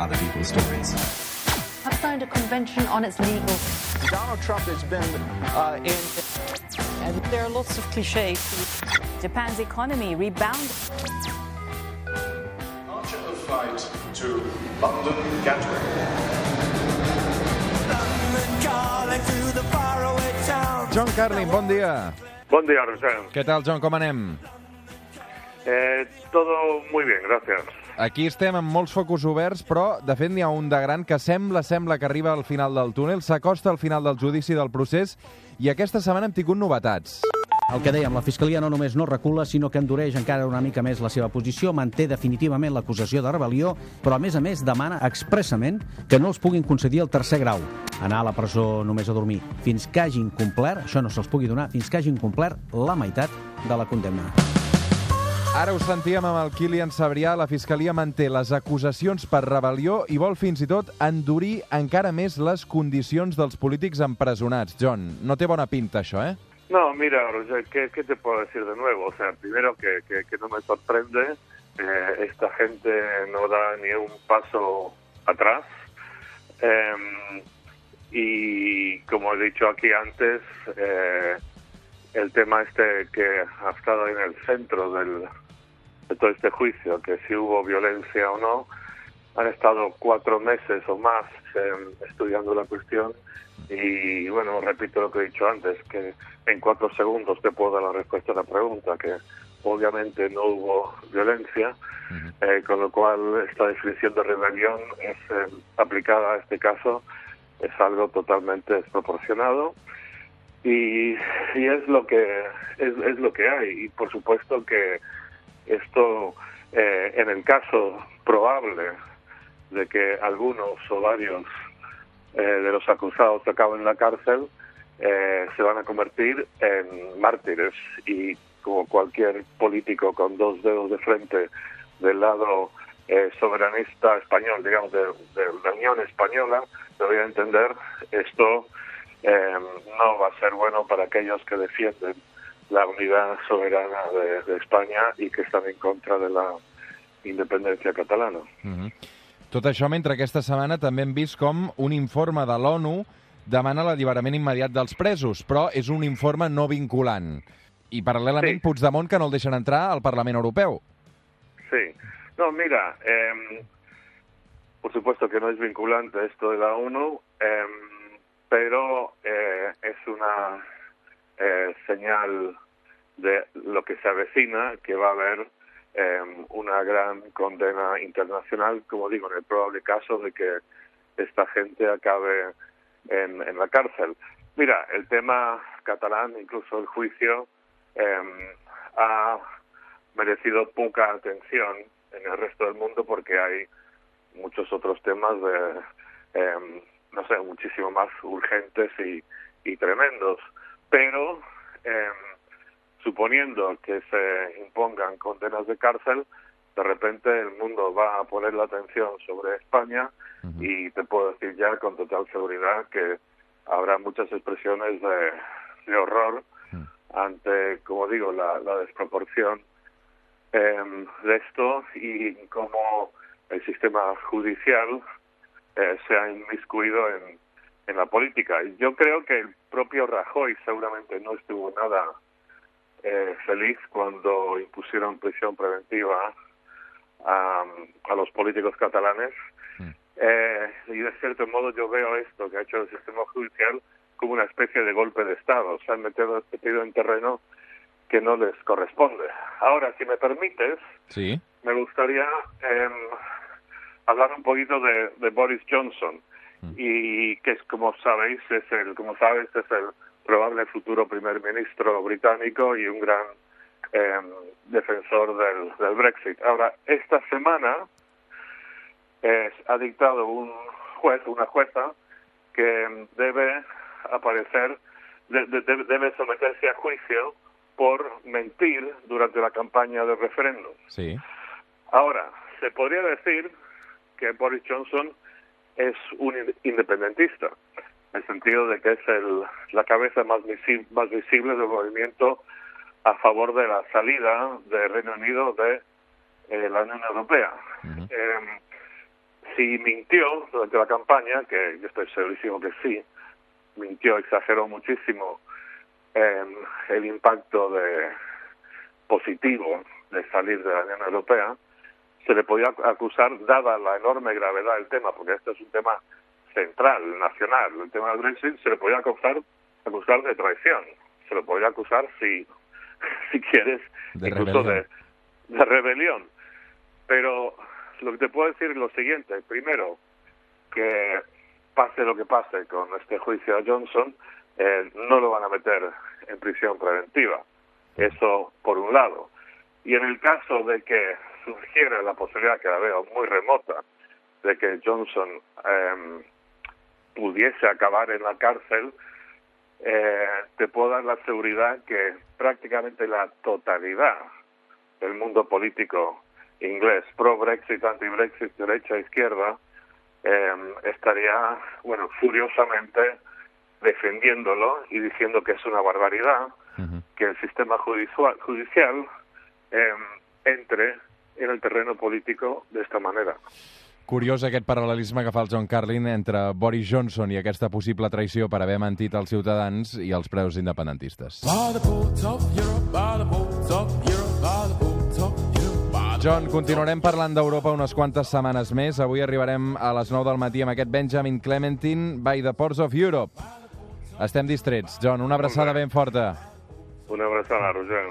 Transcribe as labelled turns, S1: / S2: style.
S1: other people's stories.
S2: have signed a convention on its legal.
S3: Donald Trump has been uh, in.
S4: And there are lots of cliches. Japan's economy rebounded.
S5: Archer of flight to London Gatwick.
S6: John Carlin, bon dia.
S7: Buen día, Rosén.
S6: Què tal, John, com anem?
S7: Eh, todo muy bien, gracias.
S6: Aquí estem amb molts focus oberts, però, de fet, n'hi ha un de gran que sembla, sembla que arriba al final del túnel, s'acosta al final del judici del procés, i aquesta setmana hem tingut novetats.
S8: El que dèiem, la Fiscalia no només no recula, sinó que endureix encara una mica més la seva posició, manté definitivament l'acusació de rebel·lió, però a més a més demana expressament que no els puguin concedir el tercer grau, anar a la presó només a dormir, fins que hagin complert, això no se'ls pugui donar, fins que hagin complert la meitat de la condemna.
S6: Ara ho sentíem amb el Kilian Sabrià, la Fiscalia manté les acusacions per rebel·lió i vol fins i tot endurir encara més les condicions dels polítics empresonats. John, no té bona pinta això, eh?
S7: No, mira, Roger, ¿qué, qué te puedo decir de nuevo? O sea, primero que, que, que no me sorprende, eh, esta gente no da ni un paso atrás. Eh, y como he dicho aquí antes, eh, el tema este que ha estado en el centro del, de todo este juicio, que si hubo violencia o no, han estado cuatro meses o más eh, estudiando la cuestión. Y bueno, repito lo que he dicho antes, que en cuatro segundos te puedo dar la respuesta a la pregunta, que obviamente no hubo violencia, eh, con lo cual esta definición de rebelión es eh, aplicada a este caso es algo totalmente desproporcionado y, es lo que es, es lo que hay. Y por supuesto que esto eh, en el caso probable de que algunos o varios eh, de los acusados acaben en la cárcel eh, se van a convertir en mártires. Y como cualquier político con dos dedos de frente del lado eh, soberanista español, digamos, de, de la Unión Española, debería entender esto eh, no va a ser bueno para aquellos que defienden la unidad soberana de, de España y que están en contra de la independencia catalana.
S6: Tot això mentre aquesta setmana també hem vist com un informe de l'ONU demana l'alliberament immediat dels presos, però és un informe no vinculant. I paral·lelament
S7: Sí.
S6: Puigdemont que no el deixen entrar al Parlament Europeu.
S7: Sí. No, mira, eh, por supuesto que no es vinculante esto de la ONU, eh, pero eh, es una eh, señal de lo que se avecina, que va a haber eh, una gran condena internacional, como digo, en el probable caso de que esta gente acabe en, en la cárcel. Mira, el tema catalán, incluso el juicio, eh, ha merecido poca atención en el resto del mundo porque hay muchos otros temas de, eh, no sé, muchísimo más urgentes y, y tremendos. Pero eh, suponiendo que se impongan condenas de cárcel, de repente el mundo va a poner la atención sobre España y te puedo decir ya con total seguridad que habrá muchas expresiones de, de horror ante, como digo, la, la desproporción eh, de esto y cómo el sistema judicial eh, se ha inmiscuido en, en la política. Y Yo creo que el propio Rajoy seguramente no estuvo nada eh, feliz cuando impusieron prisión preventiva a, a los políticos catalanes. Eh, y de cierto modo yo veo esto que ha hecho el sistema judicial como una especie de golpe de Estado. Se han metido, metido en terreno que no les corresponde. Ahora, si me permites,
S6: Sí.
S7: me gustaría eh, hablar un poquito de, de Boris Johnson y que es como sabéis es el como sabes es el probable futuro primer ministro británico y un gran eh, defensor del, del Brexit. Ahora esta semana eh, ha dictado un juez una jueza que debe aparecer de- de- debe someterse a juicio por mentir durante la campaña del referéndum.
S6: Sí.
S7: Ahora, se podría decir que Boris Johnson es un in- independentista, en el sentido de que es el, la cabeza más, visi- más visible del movimiento a favor de la salida del Reino Unido de eh, la Unión Europea. Eh, si mintió durante la campaña, que yo estoy segurísimo que sí, mintió, exageró muchísimo en el impacto de positivo de salir de la Unión Europea, se le podía acusar, dada la enorme gravedad del tema, porque esto es un tema central, nacional, el tema del Brexit, se le podía acusar, acusar de traición, se le podía acusar, si, si quieres,
S6: De
S7: incluso
S6: rebelión.
S7: de, de rebelión. Pero lo que te puedo decir es lo siguiente. Primero, que pase lo que pase con este juicio a Johnson, eh, no lo van a meter en prisión preventiva. Eso por un lado. Y en el caso de que surgiera la posibilidad, que la veo muy remota, de que Johnson eh, pudiese acabar en la cárcel, eh, te puedo dar la seguridad que prácticamente la totalidad del mundo político inglés, pro-Brexit, anti-Brexit, derecha e izquierda, eh, estaría, bueno, furiosamente defendiéndolo y diciendo que es una barbaridad que el sistema judicial, judicial eh, entre en el terreno político de esta manera.
S6: Curiós aquest paral·lelisme que fa el John Carlin entre Boris Johnson i aquesta possible traïció per haver mentit als ciutadans i els preus independentistes. John, continuarem parlant d'Europa unes quantes setmanes més. Avui arribarem a les 9 del matí amb aquest Benjamin Clementine by the Ports of Europe. Estem distrets. John, una abraçada ben forta.
S7: Una abraçada, Roger.